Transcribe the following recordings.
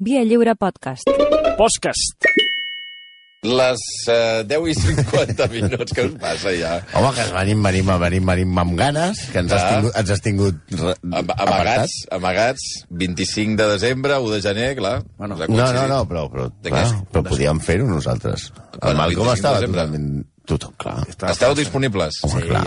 Via Lliure Podcast. Podcast. Les uh, 10 i 50 minuts, què us passa ja? Home, que venim, venim, venim, venim amb ganes, que ens has tingut, ens has tingut re- Am amagats, amagats, 25 de desembre, 1 de gener, clar. Bueno, No, no, no, però, però, De clar, però podíem fer-ho nosaltres. Quan, El Malcom 25 de estava totalment... Tothom, clar. Esteu disponibles? Home, clar.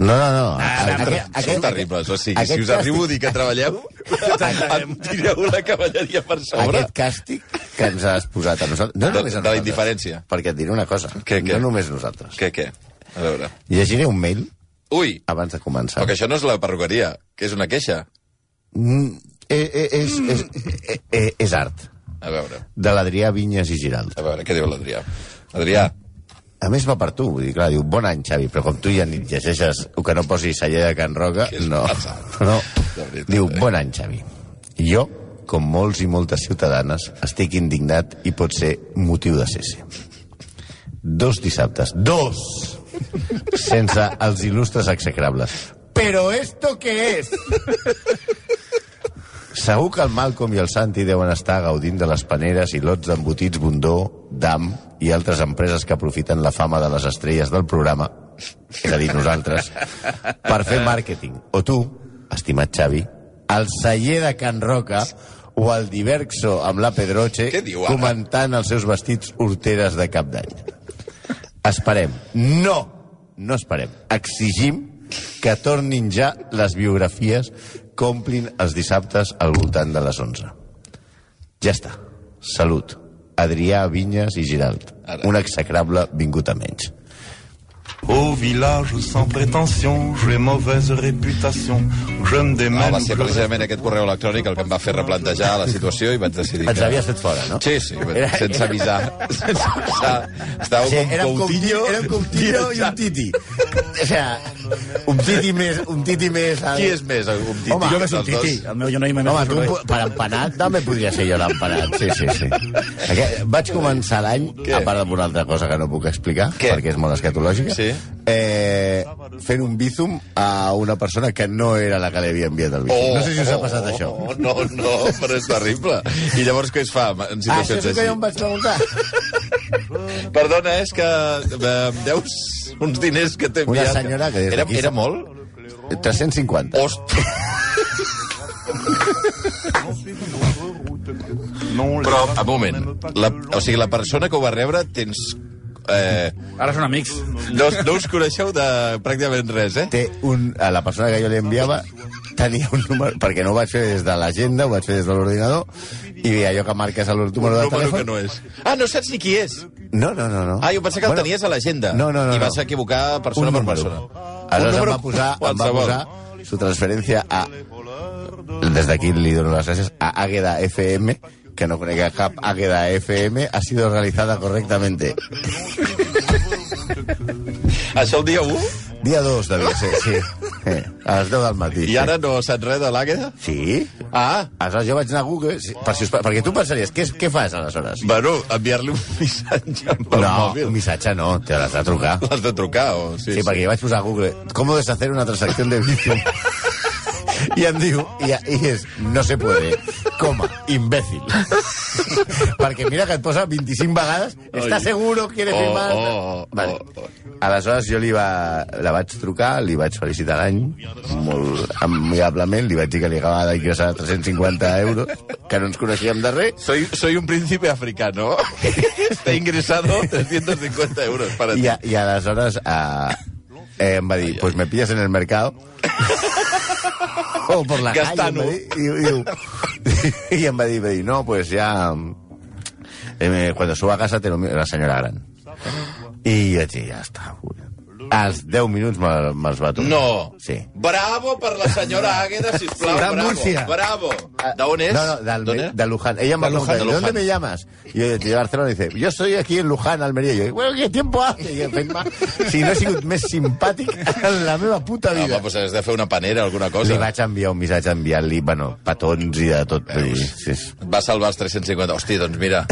No, no, no. Ah, Sou terribles, o sigui, si us arribo a dir que treballeu, em tireu la cavalleria per sobre. Aquest càstig que ens has posat a nosaltres... No De- a de la indiferència. Perquè et diré una cosa. No només nosaltres. Què, què? A veure. Llegiré un mail Ui, abans de començar. però que això no és la perruqueria, que és una queixa. Mm, eh, eh, és, és, eh, eh, és art. A veure, De l'Adrià Vinyes i Giralt. a veure, què diu l'Adrià? Adrià, A més va per tu, vull dir, clar, diu, bon any, Xavi, però com tu ja ni llegeixes o que no posi celler de Can Roca, no. no. Diu, eh? bon any, Xavi. Jo, com molts i moltes ciutadanes, estic indignat i pot ser motiu de cese. Dos dissabtes, dos, sense els il·lustres execrables. Però esto què és? Segur que el Malcolm i el Santi deuen estar gaudint de les paneres i lots d'embotits Bundó, DAM i altres empreses que aprofiten la fama de les estrelles del programa, és a dir, nosaltres, per fer màrqueting. O tu, estimat Xavi, al celler de Can Roca o al Diverxo amb la Pedroche comentant els seus vestits horteres de cap d'any. Esperem. No! No esperem. Exigim que tornin ja les biografies que omplin els dissabtes al voltant de les 11. Ja està. Salut. Adrià Vinyes i Giralt. Ara. Un execrable vingut a menys. Au village sans prétention, j'ai mauvaise réputation. Je me no, démène. va ser precisament aquest correu electrònic el que em va fer replantejar la situació i vaig decidir Ens que... havies fet fora, no? Sí, sí, sense avisar. Sense avisar. Estava Sí, com era un Coutinho. Era un Coutinho i un Titi. O sea, un Titi més... Un titi més Qui és més, un titi? Home, Jo més un titi. El meu jo no hi m'he Home, tu, per empanat també podria ser jo l'empanat, sí, sí, sí. Aquest, vaig començar l'any, a part d'una altra cosa que no puc explicar, Què? perquè és molt escatològica, Sí. Eh, fent un bizum a una persona que no era la que li havia enviat el bizum. no sé si us ha passat oh, això. Oh, no, no, però és terrible. I llavors què es fa en Ah, això situacions és el que jo em vaig preguntar. Perdona, és que eh, em deus uns diners que t'he Una enviat. senyora que Era, era molt? 350. Hosti. Non, Però, un moment, la, o sigui, la persona que ho va rebre tens... Eh, Ara són amics. no, no us coneixeu de pràcticament res, eh? té un, a la persona que jo li enviava tenia un número, perquè no ho vaig fer des de l'agenda, ho vaig fer des de l'ordinador, i allò que marques el número Un de número telèfon... que no és. Ah, no saps ni qui és. No, no, no. no. Ah, jo pensava que el tenies a l'agenda. No, no, no. I no. vas equivocar persona per número. persona. Aleshores em número va posar, em va posar su transferència a... Des d'aquí li dono les gràcies a Águeda FM, que no conec a cap Águeda FM, ha sido realizada correctamente. Això el dia 1? Dia 2 devia ser, sí. Eh, a les 10 del matí. I ara no saps res de l'Àgueda? Sí. Ah, Aleshores jo vaig anar a Google, sí, per si us, perquè tu pensaries, què, què fas aleshores? bueno, enviar-li un missatge pel no, mòbil. un missatge no, te l'has de trucar. L'has de trucar, o... Sí, sí, perquè jo vaig posar a Google ¿Cómo deshacer una transacción de Bizum? I em diu, i, i és, no se puede, coma, imbécil. perquè mira que et posa 25 vegades, ¿está Ai. seguro, quiere Oh, firmar? oh, oh, vale. oh. Aleshores jo li va, la vaig trucar, li vaig felicitar l'any, molt amigablement, li vaig dir que li acabava d'ingressar 350 euros, que no ens coneixíem de res, Soy, soy un príncipe africano. Está ingresado 350 euros para ti. I, a, i aleshores eh, eh, em va dir, pues me pillas en el mercado. O por la Gastano. calle em va dir, i, i, i em va dir, va dir no, pues ya eh, cuando suba a casa te lo la senyora gran. I jo vaig dir, ja està als 10 minuts me- me'ls va tornar No. sí Bravo per la senyora Águeda, sisplau. De bravo, Múrcia. bravo. ¿De és? No, no, del, ¿Dónde és? de Luján. Ella me De Luján, pregunta, de ¿de dónde Luján. me llamas? Y yo de Barcelona dice, yo estoy aquí en Luján, Almería. Y yo, bueno, ¿qué tiempo hace? I jo, fent-me, si no he sigut més simpàtic en la meva puta vida. Home, doncs has de fer una panera, alguna cosa. Li vaig enviar un missatge enviant-li, bueno, petons i de tot. Dir, sí. Va salvar els 350. Hosti, doncs mira,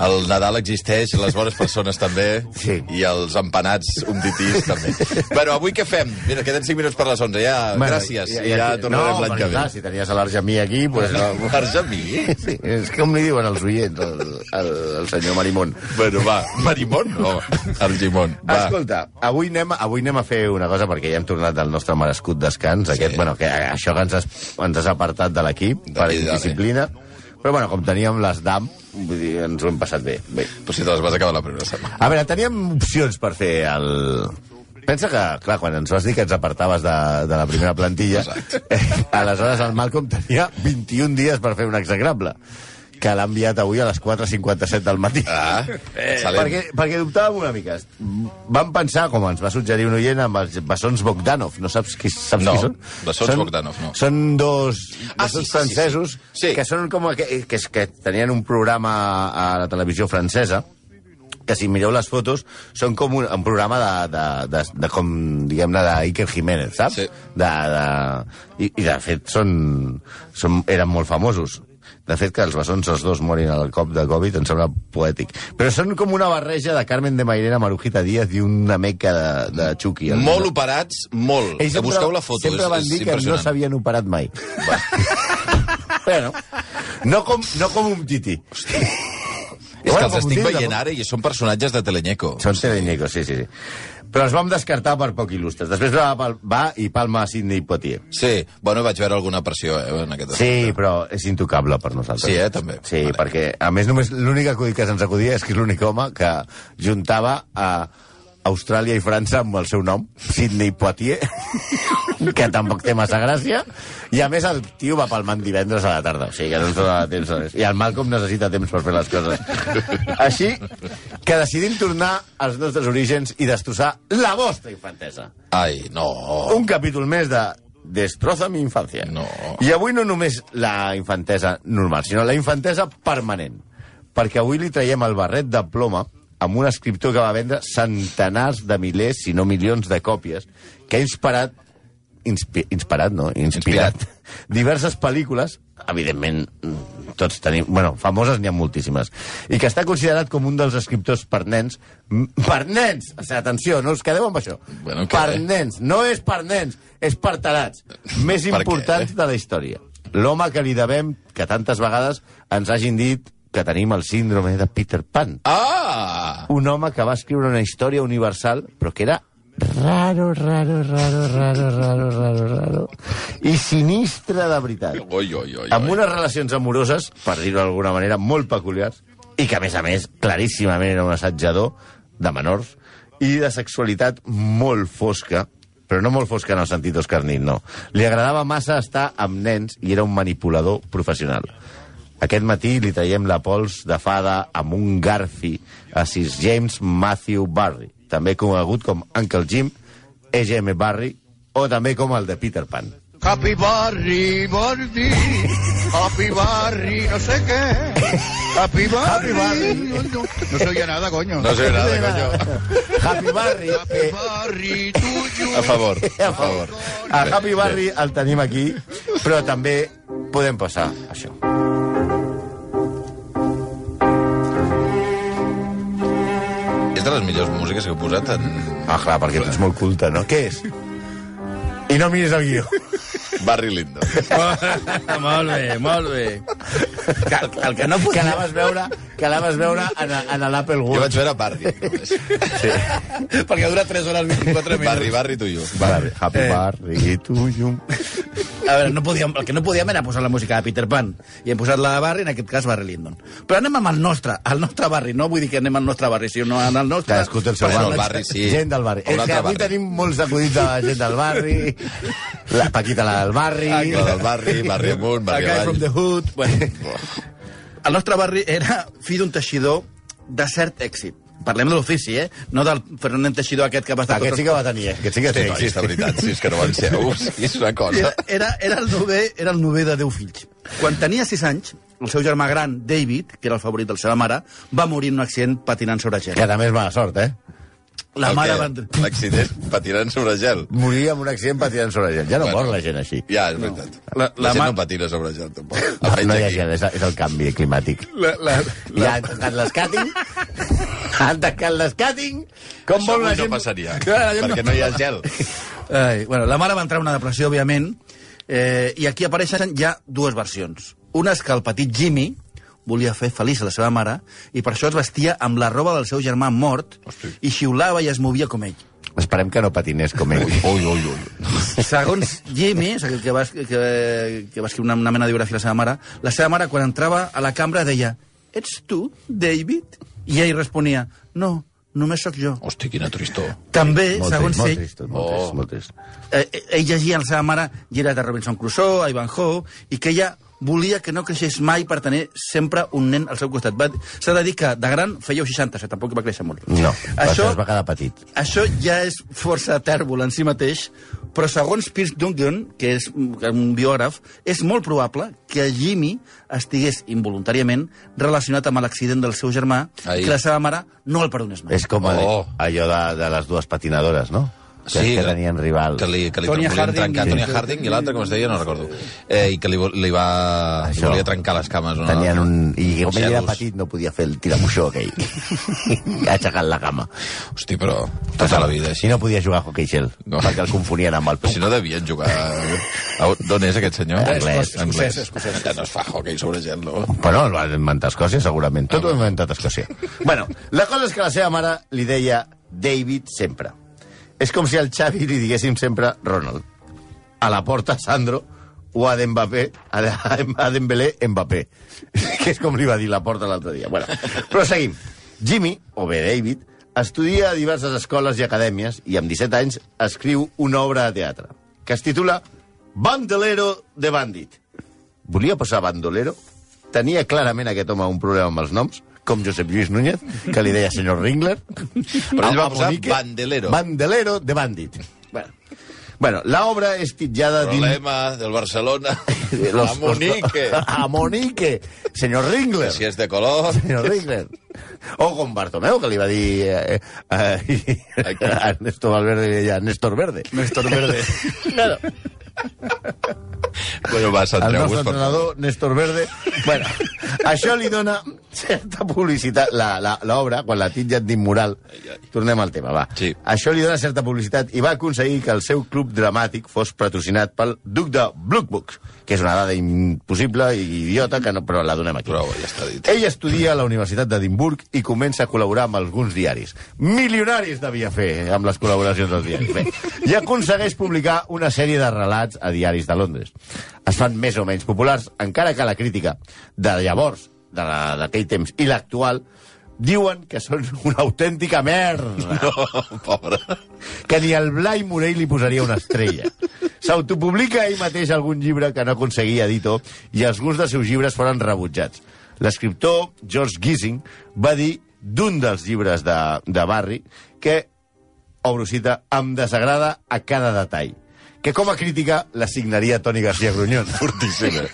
El Nadal existeix, les bones persones també, Sí. i els empanats un titís també. bueno, avui què fem? Mira, queden 5 minuts per les 11, ja, Bueno, gràcies, i ja, tornarem no, l'any que ve. Clar, si tenies l'Argemí aquí, pues, no. Argemí? Sí, és com li diuen els oients, el, el, el senyor Marimón. Bueno, va, Marimón? No, Argimon. Va. Escolta, avui anem, avui anem a fer una cosa, perquè ja hem tornat al nostre merescut descans, Sí. aquest, bueno, que, això que ens has, ens has apartat de l'equip per indisciplina, però bueno, com teníem les DAM, vull dir, ens ho hem passat bé. bé. Però si te les vas acabar la primera setmana. A veure, teníem opcions per fer el... Pensa que, clar, quan ens vas dir que ens apartaves de, de la primera plantilla, eh, aleshores el Malcolm tenia 21 dies per fer un execrable, que l'ha enviat avui a les 4.57 del matí. Ah, excel·lent. perquè, perquè dubtàvem una mica. Vam pensar, com ens va suggerir un oient, amb els bessons Bogdanov. No saps qui, saps No, qui són? bessons són, Bogdanov, no. Són dos Ah, bessons sí, sí, sí, francesos sí. Sí. que són com que, que, que tenien un programa a la televisió francesa que si mireu les fotos són com un, un programa de, de, de, de com, diguem-ne, d'Iker Jiménez, saps? Sí. De, de, i, I de fet són, són, eren molt famosos. De fet, que els bessons els dos morin al cop de Covid em sembla poètic. Però són com una barreja de Carmen de Mairena, Marujita Díaz i una meca de, de Chucky. Molt operats, molt. Ells sempre, Busqueu la foto, sempre és, van dir que no s'havien operat mai. bueno, no com, no com un tití. És que els estic veient ara i són personatges de Teleñeco. Són teleñecos, sí, sí, sí. Però els vam descartar per poc il·lustres. Després va, va, va i palma Sidney Poitier. Sí, bueno, vaig veure alguna pressió eh, en aquest Sí, però és intocable per nosaltres. Sí, eh, també. Sí, Vale. perquè, a més, només l'únic acudit que se'ns acudia és que és l'únic home que juntava a Austràlia i França amb el seu nom, Sidney Poitier, que tampoc té massa gràcia, i a més el tio va palmant divendres a la tarda, o sigui que no ens dona temps a res. I el Malcolm necessita temps per fer les coses. Així que decidim tornar als nostres orígens i destrossar la vostra infantesa. Ai, no. Un capítol més de Destroza mi infancia. No. I avui no només la infantesa normal, sinó la infantesa permanent. Perquè avui li traiem el barret de ploma amb un escriptor que va vendre centenars de milers, si no milions de còpies, que ha inspirat inspi inspirat, no? Inspirat. Inspirat. Diverses pel·lícules, evidentment, tots tenim... Bueno, famoses n'hi ha moltíssimes. I que està considerat com un dels escriptors per nens... Per nens! O sigui, atenció, no us quedeu amb això. Bueno, què? per nens. No és per nens, és per tarats. Més importants de la història. L'home que li devem que tantes vegades ens hagin dit que tenim el síndrome de Peter Pan. Ah! Un home que va escriure una història universal, però que era raro, raro, raro, raro, raro, raro, raro, i sinistre de veritat. Oi, oi, oi. Amb unes relacions amoroses, per dir-ho d'alguna manera, molt peculiars, i que, a més a més, claríssimament era un assatjador de menors, i de sexualitat molt fosca, però no molt fosca en el sentit Oscar Nin, no. Li agradava massa estar amb nens i era un manipulador professional. Aquest matí li traiem la pols de fada amb un garfi a Sir James Matthew Barry, també conegut com Uncle Jim, E.G.M. Barry, o també com el de Peter Pan. Happy Barry, Barry, Happy Barry, no sé qué. Happy Barry. Happy Barry. No, no se oye nada, coño. No sé nada, coño. Happy Barry. Happy eh, Barry, tuyo. A favor, a a favor. A Happy Barry el tenim aquí, però també podem passar això. És de les millors músiques que he posat en Ah, clar, perquè tu ets molt culte, no? Què és? I no miris el guió. Barry Lindo. molt bé, molt bé. Que, el, que no Que podia... anaves veure, que anaves veure en, en l'Apple Jo Watch. vaig veure Barry. només. Perquè dura 3 hores 24 minuts. Barry, Barry, tu i jo. Vale, Happy Eh. Barry, tu i un... A veure, no podíem, el que no podíem era posar la música de Peter Pan. I hem posat la de Barry, en aquest cas Barry Lyndon. Però anem amb el nostre, el nostre barri. No vull dir que anem al nostre barri, sinó en el nostre... Cadascú té el seu barri. el barri, sí. Gent del barri. És que avui barri. tenim molts acudits de la gent del barri, la Paquita la del barri... La del barri, barri amunt, barri guy avall. from the hood... Bueno, el nostre barri era fill d'un teixidor de cert èxit. Parlem de l'ofici, eh? No del Fernand Teixidor aquest que va estar... Aquest sí que va tenir, eh? aquest sí que té Sí, èxit. de veritat, sí, és que no van ser ous, és una cosa. Era, era, era, el nové, era el nové de 10 fills. Quan tenia 6 anys, el seu germà gran, David, que era el favorit de la seva mare, va morir en un accident patinant sobre gel. Que també és mala sort, eh? La El mare va... L'accident patinant sobre gel. Morir amb un accident patinant sobre gel. Ja no mor la gent així. Ja, és veritat. La- La, la la gent mà- no patina sobre gel, tampoc. No, no hi ha gel, és, és el canvi climàtic. La, la, Ja han tancat l'escàting. han tancat l'escàting. Com Això vol la avui no gent... passaria, Clar, la gent perquè no- no hi ha gel. Ai, bueno, la mare va entrar en una depressió, òbviament, eh, i aquí apareixen ja dues versions. Una és que el petit Jimmy volia fer feliç a la seva mare i per això es vestia amb la roba del seu germà mort Hosti. i xiulava i es movia com ell. Esperem que no patinés com ell. Ui, ui, ui. Segons Jimmy, que, va, que, que va escriure una, una mena de biografia a la seva mare, la seva mare, quan entrava a la cambra, deia «Ets tu, David?» I ell responia «No, només sóc jo». Hosti, quina tristor. També, Molt segons trist, molt ell, trist, molt Oh. trist, molt trist. eh, ell llegia a la seva mare llibres de Robinson Crusoe, Ivanhoe, i que ella volia que no creixés mai per tenir sempre un nen al seu costat. Va- S'ha de dir que de gran feia 60, o sigui, tampoc va créixer molt. No, això... això, es va quedar petit. això ja és força tèrbol en si mateix, però segons Pierce Duncan, que és un biògraf, és molt probable que Jimmy estigués involuntàriament relacionat amb l'accident del seu germà Ai. i que la seva mare no el perdonés mai. És com. Oh. allò de, de les dues patinadores, no? Que, que tenien rivals. Que li, que li Tonya volien Harding trencar i- Tonya Harding i l'altre, com es deia, no recordo. Eh, I que li, li, va, li Això. volia trencar les cames. Una Tenien un... I com ell era petit no podia fer el tiramuixó aquell. ha aixecat la cama. Hosti, però tota la vida així. I no podia jugar a hockey gel, No. no. perquè el confonien amb el Però si no devien jugar... A... D'on és aquest senyor? Anglès. Escocès. Que no es fa hockey sobre gel, no? Bueno, el va inventar Escòcia, segurament. Tot ho ha inventat Escòcia. bueno, la cosa és que la seva mare li deia David sempre. És com si al Xavi li diguéssim sempre Ronald. A la porta, Sandro, o a a, a Dembélé, Mbappé. que és com li va dir la porta l'altre dia. Bueno, però seguim. Jimmy, o bé David, estudia a diverses escoles i acadèmies i amb 17 anys escriu una obra de teatre que es titula Bandolero de Bandit. Volia posar bandolero? Tenia clarament aquest home un problema amb els noms, com Josep Lluís Núñez, que li deia senyor Ringler. Però ell va posar Monique, Bandelero. Bandelero de Bandit. Bueno, bueno l'obra és titllada dins... Problema del Barcelona. Los- a Monique. los- a Monique. Senyor Ringler. Si és de color... Senyor Ringler. O com Bartomeu, que li va dir eh, eh, a Ernesto Valverde i deia Néstor Verde. Néstor Verde. Claro. Bueno, va, El nostre entrenador, Néstor Verde. Bueno, això li dona certa publicitat, la- la- l'obra, quan la titllen d'immoral. Tornem al tema, va. Sí. Això li dona certa publicitat i va aconseguir que el seu club dramàtic fos patrocinat pel duc de Bluckbook, que és una dada impossible i idiota, que no, però la donem aquí. Prou, ja està dit. Ell estudia a la Universitat d'Edimburg i comença a col·laborar amb alguns diaris. Milionaris devia fer amb les col·laboracions dels diaris. Bé, I aconsegueix publicar una sèrie de relats a diaris de Londres. Es fan més o menys populars, encara que la crítica de llavors, de la- d'aquell temps, i l'actual, diuen que són una autèntica merda No, pobre. que ni el Blai Morell li posaria una estrella. S'autopublica ell mateix algun llibre que no aconseguia editor i alguns dels seus llibres foren rebutjats. L'escriptor George Gissing va dir d'un dels llibres de, de Barry que, obro cita, em desagrada a cada detall que com a crítica la signaria Toni García Grunyón. Fortíssima.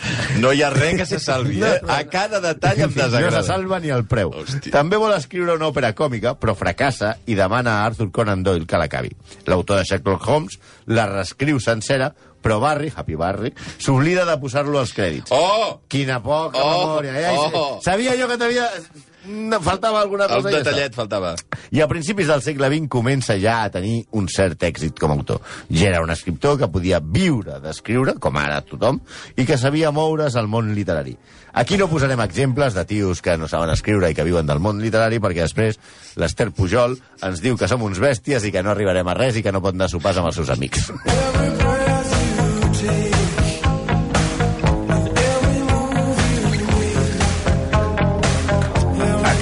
No hi ha res que se salvi, eh? A cada detall em No desagrada. se salva ni el preu. Hòstia. També vol escriure una òpera còmica, però fracassa i demana a Arthur Conan Doyle que l'acabi. L'autor de Sherlock Holmes la reescriu sencera, però Barry, Happy Barry, s'oblida de posar-lo als crèdits. Oh! Quina poca Oh! memòria. Eh? Oh! Sabia jo que t'havia... No, faltava alguna cosa. Un i ja detallet faltava. I a principis del segle XX comença ja a tenir un cert èxit com a autor. Ja era un escriptor que podia viure d'escriure, com ara tothom, i que sabia moure's al món literari. Aquí no posarem exemples de tios que no saben escriure i que viuen del món literari, perquè després l'Ester Pujol ens diu que som uns bèsties i que no arribarem a res i que no pot anar a sopars amb els seus amics.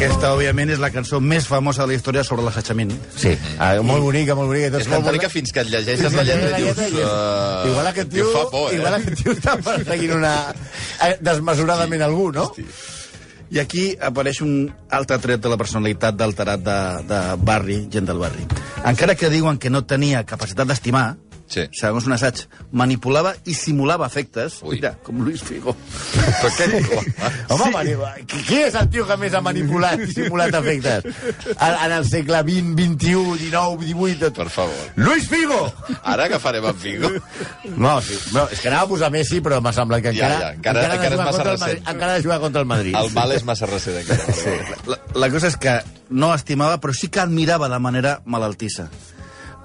Aquesta, òbviament, és la cançó més famosa de la història sobre l'assetjament. Sí, ah, molt bonica, molt bonica. tots És molt canten- bonica fins que et llegeixes la lletra i dius... Uh, Igual aquest tio, fa por, eh? igual aquest tio està perseguint una... eh, desmesuradament algú, no? Hosti. I aquí apareix un altre tret de la personalitat d'alterat de, de barri, gent del barri. Encara que diuen que no tenia capacitat d'estimar, Sí. segons un assaig, manipulava i simulava efectes, Ui. mira, com Luis Figo. Però què? Home, mani... qui qui és el tio que més ha manipulat i simulat efectes? En, en el segle XX, XXI, XIX, XVIII... Tot. Per favor. Luis Figo! Ara agafarem en Figo. No, sí, no, és que anava a posar Messi, però m'ha semblat que Ja, encara... ja, encara- ha de encara és massa recent. Madrid, encara ha de jugar contra el Madrid. El mal és massa recent, encara. Sí. La, la cosa és que no estimava, però sí que admirava de manera malaltissa.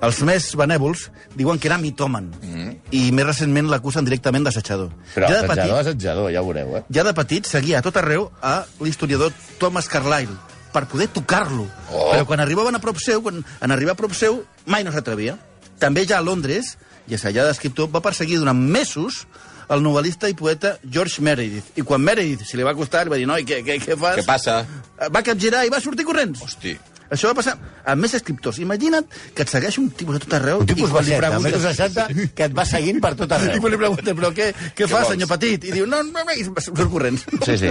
Els més benèvols diuen que era mitòman, mm. i més recentment l'acusen directament d'assetjador. Però ja, de assetjador, petit, assetjador, ja ho veureu, eh? ja de petit seguia a tot arreu a l'historiador Thomas Carlyle per poder tocar-lo. Oh. Però quan arribaven a prop seu, quan en arribar a prop seu, mai no s'atrevia. També ja a Londres, i assetjada d'escriptor, va perseguir durant mesos el novel·lista i poeta George Meredith. I quan Meredith se li va costar, li va dir, noi, què, què, què fas? Què passa? Va capgirar i va sortir corrents. Hosti. Això va passar amb més escriptors. Imagina't que et segueix un tipus a tot arreu Un tipus i de preguntes... metres 60, que et va seguint per tot I arreu. quan li preguntes, però què, què, fa, vols? senyor Petit? I diu, no, no, no, i surt corrents. Sí, sí.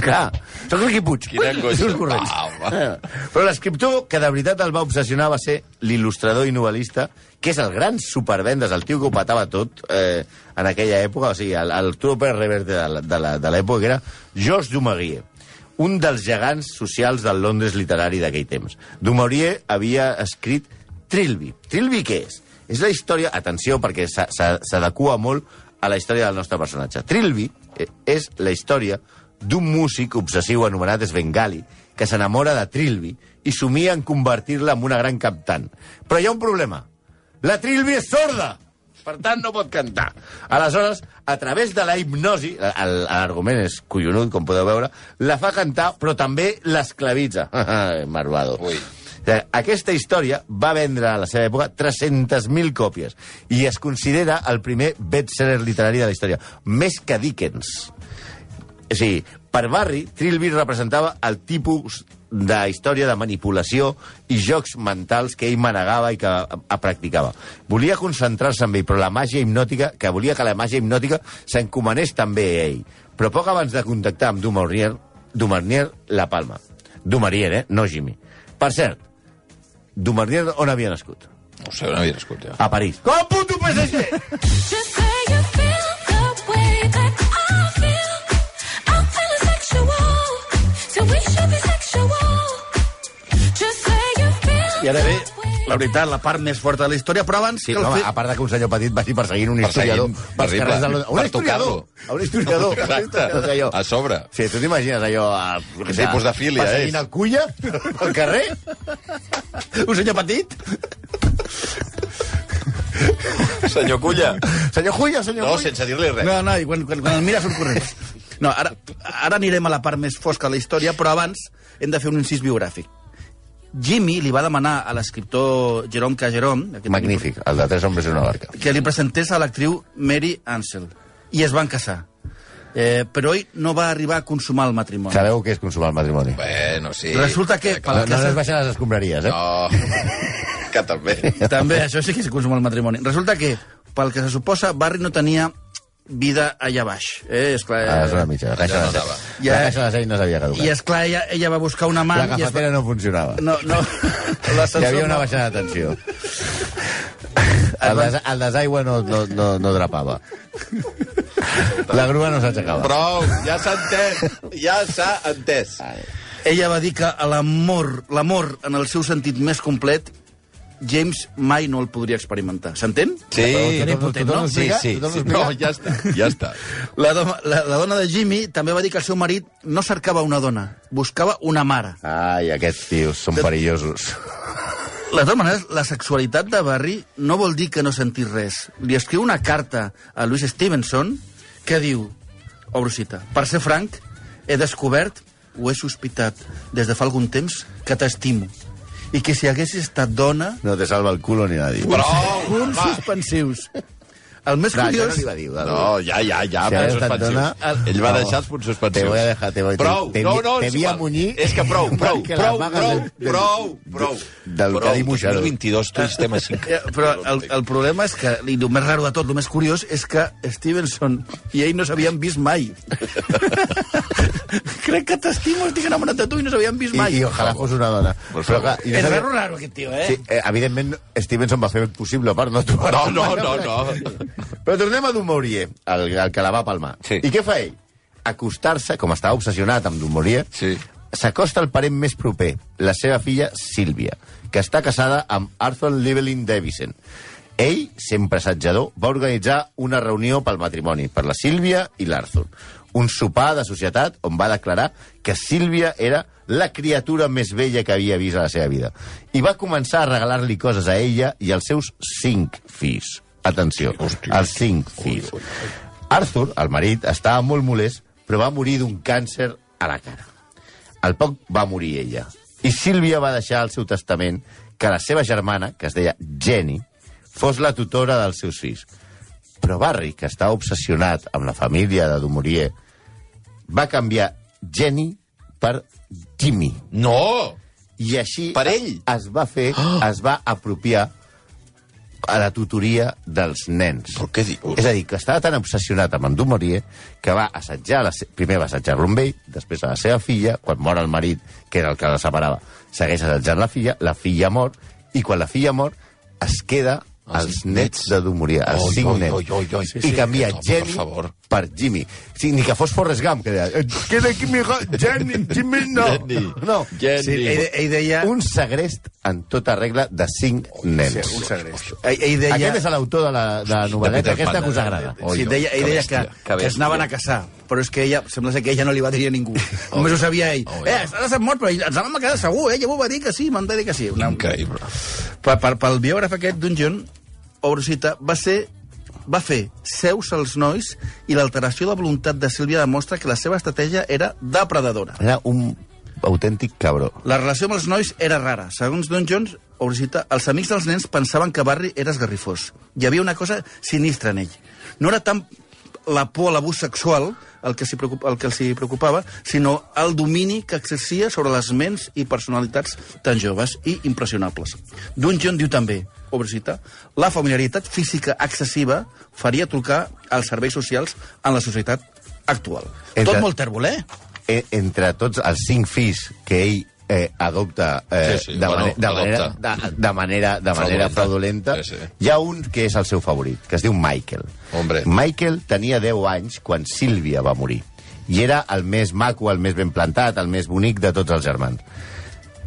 Clar, soc el Puig. Quina angoixa. Surt corrents. Home. Però l'escriptor que de veritat el va obsessionar va ser l'il·lustrador i novel·lista, que és el gran supervendes, el tio que ho patava tot eh, en aquella època, o sigui, el, el Trooper Reverte de la- de la- de l'època, que era Georges Dumaguier un dels gegants socials del Londres literari d'aquell temps. Dumaurier havia escrit Trilby. Trilby què és? És la història, atenció, perquè s'a- s'a- s'adequa molt a la història del nostre personatge. Trilby eh, és la història d'un músic obsessiu anomenat Svengali, que s'enamora de Trilby i somia en convertir-la en una gran cantant. Però hi ha un problema. La Trilby és sorda! Per tant, no pot cantar. Aleshores, a través de la hipnosi, l'argument és collonut, com podeu veure, la fa cantar, però també l'esclavitza. Marvado. Ui. Eh, Aquesta història va vendre a la seva època 300.000 còpies i es considera el primer best-seller literari de la història, més que Dickens. O sigui, per Barry, Trilby representava el tipus de història de manipulació i jocs mentals que ell manegava i que a, a practicava. Volia concentrar-se en ell, però la màgia hipnòtica, que volia que la màgia hipnòtica s'encomanés també a ell. Però poc abans de contactar amb Dumarnier, Dumarnier la palma. Dumarier, eh? No Jimmy. Per cert, Dumarnier on havia nascut? No sé, no havia nascut, ja. A París. Com puto PSG! I ara ve, la veritat, la part més forta de la història, però abans Sí, cal home, fer... a part de que un senyor petit vagi perseguint un Perseguint, historiador terrible. carrers de. Un Per historiador! Un historiador. Exacte. Tot allò. A sobre. Sí, tu t'imagines allò... A, Que tipus de filia perseguint és? el culla al carrer? Un senyor petit? Senyor Culla. Senyor Culla, senyor No, Culla. sense dir-li res. No, no, i quan, quan, quan el mira surt corrents. No, ara, ara anirem a la part més fosca de la història, però abans hem de fer un incís biogràfic. Jimmy li va demanar a l'escriptor Jerome K. Jerome aquest Magnífic, el de Tres hombres en una barca. que li presentés a l'actriu Mary Ansel i es van casar. Eh, però ell no va arribar a consumar el matrimoni. Sabeu què és consumar el matrimoni? Bueno, sí. Resulta que... No, no es baixen les escombraries, eh? No, que també. També, això sí que és consumar el matrimoni. Resulta que, pel que se suposa, Barry no tenia vida allà baix. Eh? Esclar, Ah, és una mitja. La caixa, no de set. Ja- la caixa de set no s'havia caducat. I, esclar, ella, ella va buscar un amant... La i es va- cafetera no funcionava. No, no. Hi havia una no. baixada de tensió. El, des, el desaigua no, no, no, no drapava. La grua no s'aixecava. Prou, ja s'ha entès. Ja s'ha entès. Ella va dir que a l'amor, l'amor en el seu sentit més complet, James mai no el podria experimentar. S'entén? Sí, era impotent, no? sí, sí. Sí. No, ja està, ja està. La, doma, la, la dona de Jimmy també va dir que el seu marit no cercava una dona, buscava una mare. Ai, aquests tios són perillosos. De totes maneres, la sexualitat de Barry no vol dir que no sentis res. Li escriu una carta a Louis Stevenson que diu, obro cita, per ser franc, he descobert o he sospitat des de fa algun temps que t'estimo i que si haguessis estat dona, No te salva el culo ni nadie. Punts va. suspensius. El més No, curiós... no li va dir. No, ja, ja, ja, Si punts suspensius. dona- Ell va No. deixar els punts suspensius. Te voy a dejar, te voy- te- Prou, te- no, no, te és a igual. munyir És que prou, prou, prou, prou, prou, prou. del Prou, Cadí Moixeró. 2022, tu estem a 5. Eh, Però el, el problema és que, i el més raro de tot, el més curiós, és que Stevenson i ell no s'havien vist mai. Crec que t'estimo, estic enamorat de tu i no s'havien vist I, mai. i ojalà fos una dona. Però, clar, i És no raro, raro, aquest tio, eh? Sí, eh, evidentment, Stevenson va fer possible per no trobar No, no, no, no. Però tornem a Dumouriez, el, el que la va palmar. Sí. I què fa ell? Acostar-se, com estava obsessionat amb Dumouriez, Sí. s'acosta al parent més proper, la seva filla Sílvia, que està casada amb Arthur Llewellyn Davison. Ell, sempre assetjador, va organitzar una reunió pel matrimoni, per la Sílvia i l'Arthur. Un sopar de societat on va declarar que Sílvia era la criatura més vella que havia vist a la seva vida. I va començar a regalar-li coses a ella i als seus cinc fills. Atenció, els cinc fills. Arthur, el marit, estava molt molest, però va morir d'un càncer a la cara. Al poc va morir ella. I Sílvia va deixar al seu testament que la seva germana, que es deia Jenny, fos la tutora dels seus fills. Però Barry, que estava obsessionat amb la família de Dumouriez, va canviar Jenny per Jimmy. No! I així Per ell? es va fer, es va apropiar a la tutoria dels nens. Però què dius? És a dir, que estava tan obsessionat amb en Dumouriez que va assetjar, la, se- primer va assetjar-lo amb ell, després a la seva filla, quan mor el marit, que era el que la separava, segueix assetjant la filla, la filla mor, i quan la filla mor, es queda Els els nets de Dumouriez, els Oi, cinc oi, nens. oi, oi, oi. Sí, I sí, canvia home, per Jenny favor. Per Jimmy. Sí, ni que fos Forrest Gump, que deia, "Eh, queda aquí mi hijo, Jenny, Jimmy, no. Jenny. No. Jenny. Sí, ell, ell deia... Un segrest en tota regla de cinc nens. Sí, un segrest. Ell, ell deia... Aquest és l'autor de la, de la novel·leta, Peter aquesta que us agrada. Oi, Sí, deia, ell que deia que, que que es anaven a casar, però és que ella, sembla ser que ella no li va dir a ningú. Només ho sabia ell. Oh, eh, estàs estat mort, però ens a quedar segur, eh? Ja m'ho va dir que sí, me'n va dir que sí. Una... Increïble. Per, per, pel biògraf aquest, Dungeon, Obrosita, va ser va fer seus als nois i l'alteració de voluntat de Sílvia demostra que la seva estratègia era depredadora. Era un autèntic cabró. La relació amb els nois era rara. Segons Don Jones, Obrosita, els amics dels nens pensaven que Barry era esgarrifós. Hi havia una cosa sinistra en ell. No era tant la por a l'abús sexual el que, preocupa, el que els hi preocupava, sinó el domini que exercia sobre les ments i personalitats tan joves i impressionables. Dungeon diu també, Obrosita, la familiaritat física excessiva faria trucar als serveis socials en la societat actual. Entre- Tot molt tèrbol, eh? E, entre tots els cinc fills que ell eh, adopta eh, Sí, sí, de, bueno, de, manera, de, de manera, de manera fraudulenta, Sí, sí. hi ha un que és el seu favorit, que es diu Michael. Hombre. Michael tenia 10 anys quan Sílvia va morir. I era el més maco, el més ben plantat, el més bonic de tots els germans.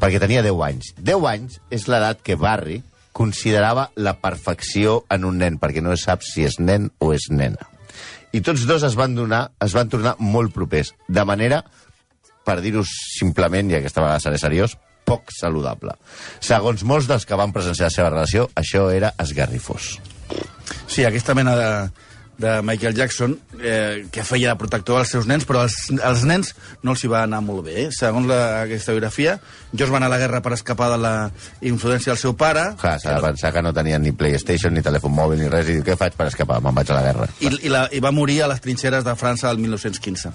Perquè tenia 10 anys. 10 anys és l'edat que Barry considerava la perfecció en un nen, perquè no sap si és nen o és nena. I tots dos es van donar, es van tornar molt propers, de manera, per dir-ho simplement, i aquesta vegada seré seriós, poc saludable. Segons molts dels que van presenciar la seva relació, això era esgarrifós. Sí, aquesta mena de, de Michael Jackson eh, que feia de protector als seus nens, però als, als nens no els hi va anar molt bé. Eh? Segons la, aquesta biografia, George va anar a la guerra per escapar de la influència del seu pare Clar, s'ha de pensar que no tenien ni PlayStation, ni telèfon mòbil, ni res, i diu, què faig per escapar? Me'n vaig a la guerra. i, i, la, i va morir a les trinxeres de França el 1915.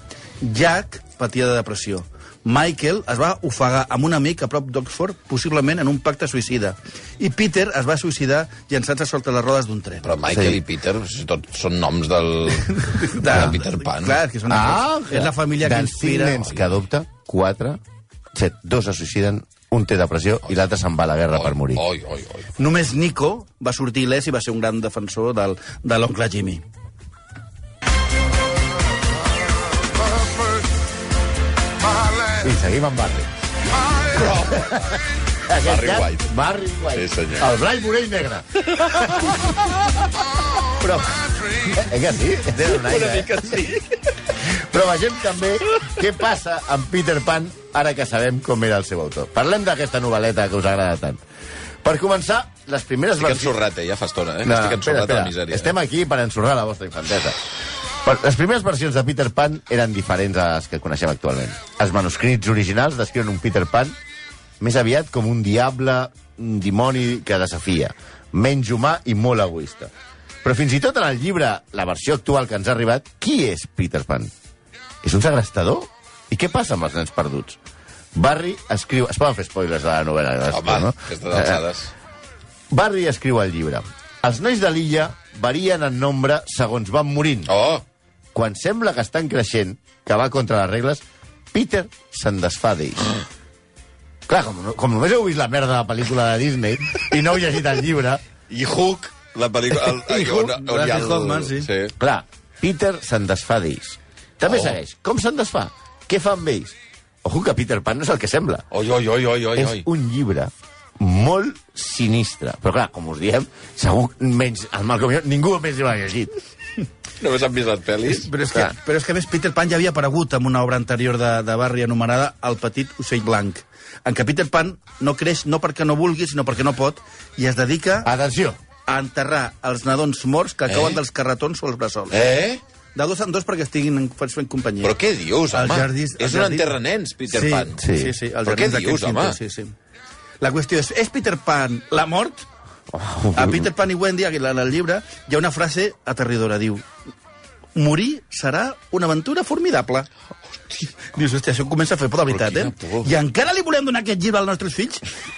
Jack patia de depressió. Michael es va ofegar amb un amic a prop d'Oxford, possiblement en un pacte suïcida. I Peter es va suïcidar llançant-se sota les rodes d'un tren. Però Michael Sí. i Peter, si tots són noms del... de, de Peter Pan. Clar, que són Ah, és la família que dels inspira... nens que adopta, quatre, set, dos es suïciden, un té depressió i l'altre se'n va a la guerra per morir. Oi, oi, oi. Només Nico va sortir il·lès i va ser un gran defensor del, de l'oncle Jimmy. Seguim amb Barry. Aquest Barry White. Barry White. Sí, senyor. El Blai Morell negre. Però... Eh que sí? Té un aire, eh? mica sí. Però vegem també què passa amb Peter Pan ara que sabem com era el seu autor. Parlem d'aquesta novel·leta que us agrada tant. Per començar, les primeres Estic versions... ensorrat, eh? Ja fa estona, eh? No, Estic espera, ensorrat a la misèria. Estem aquí per ensorrar la vostra infantesa. Les primeres versions de Peter Pan eren diferents a les que coneixem actualment. Els manuscrits originals descriuen un Peter Pan més aviat com un diable, un dimoni que desafia, menys humà i molt egoista. Però fins i tot en el llibre, la versió actual que ens ha arribat, qui és Peter Pan? És un segrestador? I què passa amb els nens perduts? Barry escriu... Es poden fer spoilers de la novel·la, Home, no? aquestes alçades. Barry escriu al llibre Els nois de l'illa varien en nombre segons van morint. Oh! Quan sembla que estan creixent, que va contra les regles, Peter se'n desfà d'ells. Clar, com, com només heu vist la merda de la pel·lícula de Disney i no heu llegit el llibre, I Hook, la pel·lícula... El, I Hook, on, on hi ha Dustin Hoffman, sí. sí. clar, Peter se'n desfà d'ells. També Oh. segueix. Com se'n desfà? Què fa amb ells? Ojo que Peter Pan no és el que sembla. Oi, oi, oi, oi, oi, és un llibre molt sinistre. Però clar, com us diem, segur menys el Malcolm jo, ningú més l'ha llegit. Només han vist les pel·lis? Però és, que, però és que, a més, Peter Pan ja havia aparegut en una obra anterior de, de Barry anomenada El petit ocell blanc, en què Peter Pan no creix no perquè no vulgui, sinó perquè no pot, i es dedica Atenció, a enterrar els nadons morts que Eh? cauen dels carretons o els bressols. Eh? De dos en dos perquè estiguin en, fent companyia. Però què dius, Els home? jardins- és els un jardins- enterranens, Peter sí, Pan. Sí, sí, sí. els Però què jardins dius, home? Sí, sí. La qüestió és, és Peter Pan la mort? A Peter Pan i Wendy, en el llibre, hi ha una frase aterridora, diu morir serà una aventura formidable. Dius, hòstia, això comença a fer por de veritat, eh? por. I encara li volem donar aquest llibre als nostres fills?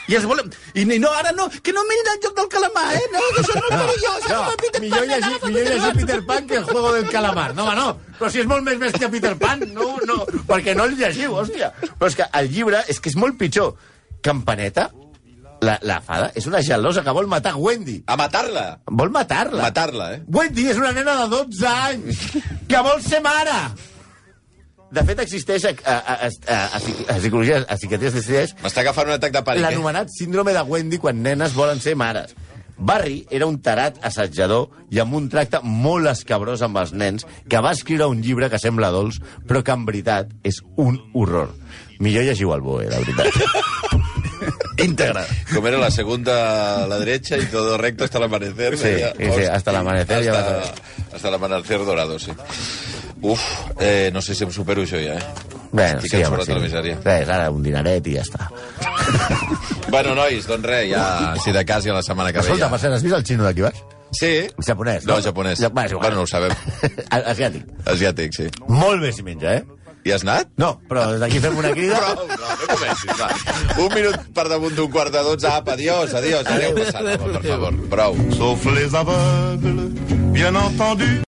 I els volem... I ni- no, ara no, que no mirin el joc del calamar, eh? No, que això no és perillós, això no, Peter millor Pan, llegir, millor llegir. Peter Pan que el juego del calamar. No, home, no. Però si és molt més bèstia Peter Pan, no, no, perquè no el llegiu, hòstia. Però és que el llibre és que és molt pitjor. Campaneta, la, la fada, és una gelosa que vol matar Wendy. A matar-la. Vol matar-la. Matar-la, eh? Wendy és una nena de 12 anys que vol ser mare. De fet, existeix a, a, a, a, a, a psicologia, a psiquiatria existeix M'està agafant un atac de pànic, eh? l'anomenat síndrome de Wendy quan nenes volen ser mares. Barry era un tarat assetjador i amb un tracte molt escabrós amb els nens que va escriure un llibre que sembla dolç però que en veritat és un horror. Millor llegiu el Boe, la veritat. Íntegra. Com era la segunda a la derecha y todo recto hasta el amanecer. Sí, sí, sí, hasta el amanecer ja Hasta, vas hasta el amanecer dorado, sí. Uf, eh, no sé si em supero això ja, eh? Bueno, Estic sí, home, sí. la misèria. Res, ara un dineret i ja està. Bueno, nois, doncs res, ja, si de cas, ja la setmana que ve Escolta, ja... cert, has vist el xino d'aquí baix? Sí. Japonès, No, no? japonès. Ja, igual. Bueno, no ho sabem. Asiàtic. Asiàtic, sí. Molt bé si menja, eh? I has anat? No, però des d'aquí fem una crida... Prou, no, no comencis, va. Un minut per damunt d'un quart de dotze. Apa, adiós, adiós. Aneu passant, home, per favor. Prou. Sauf les aveugles, bien entendu.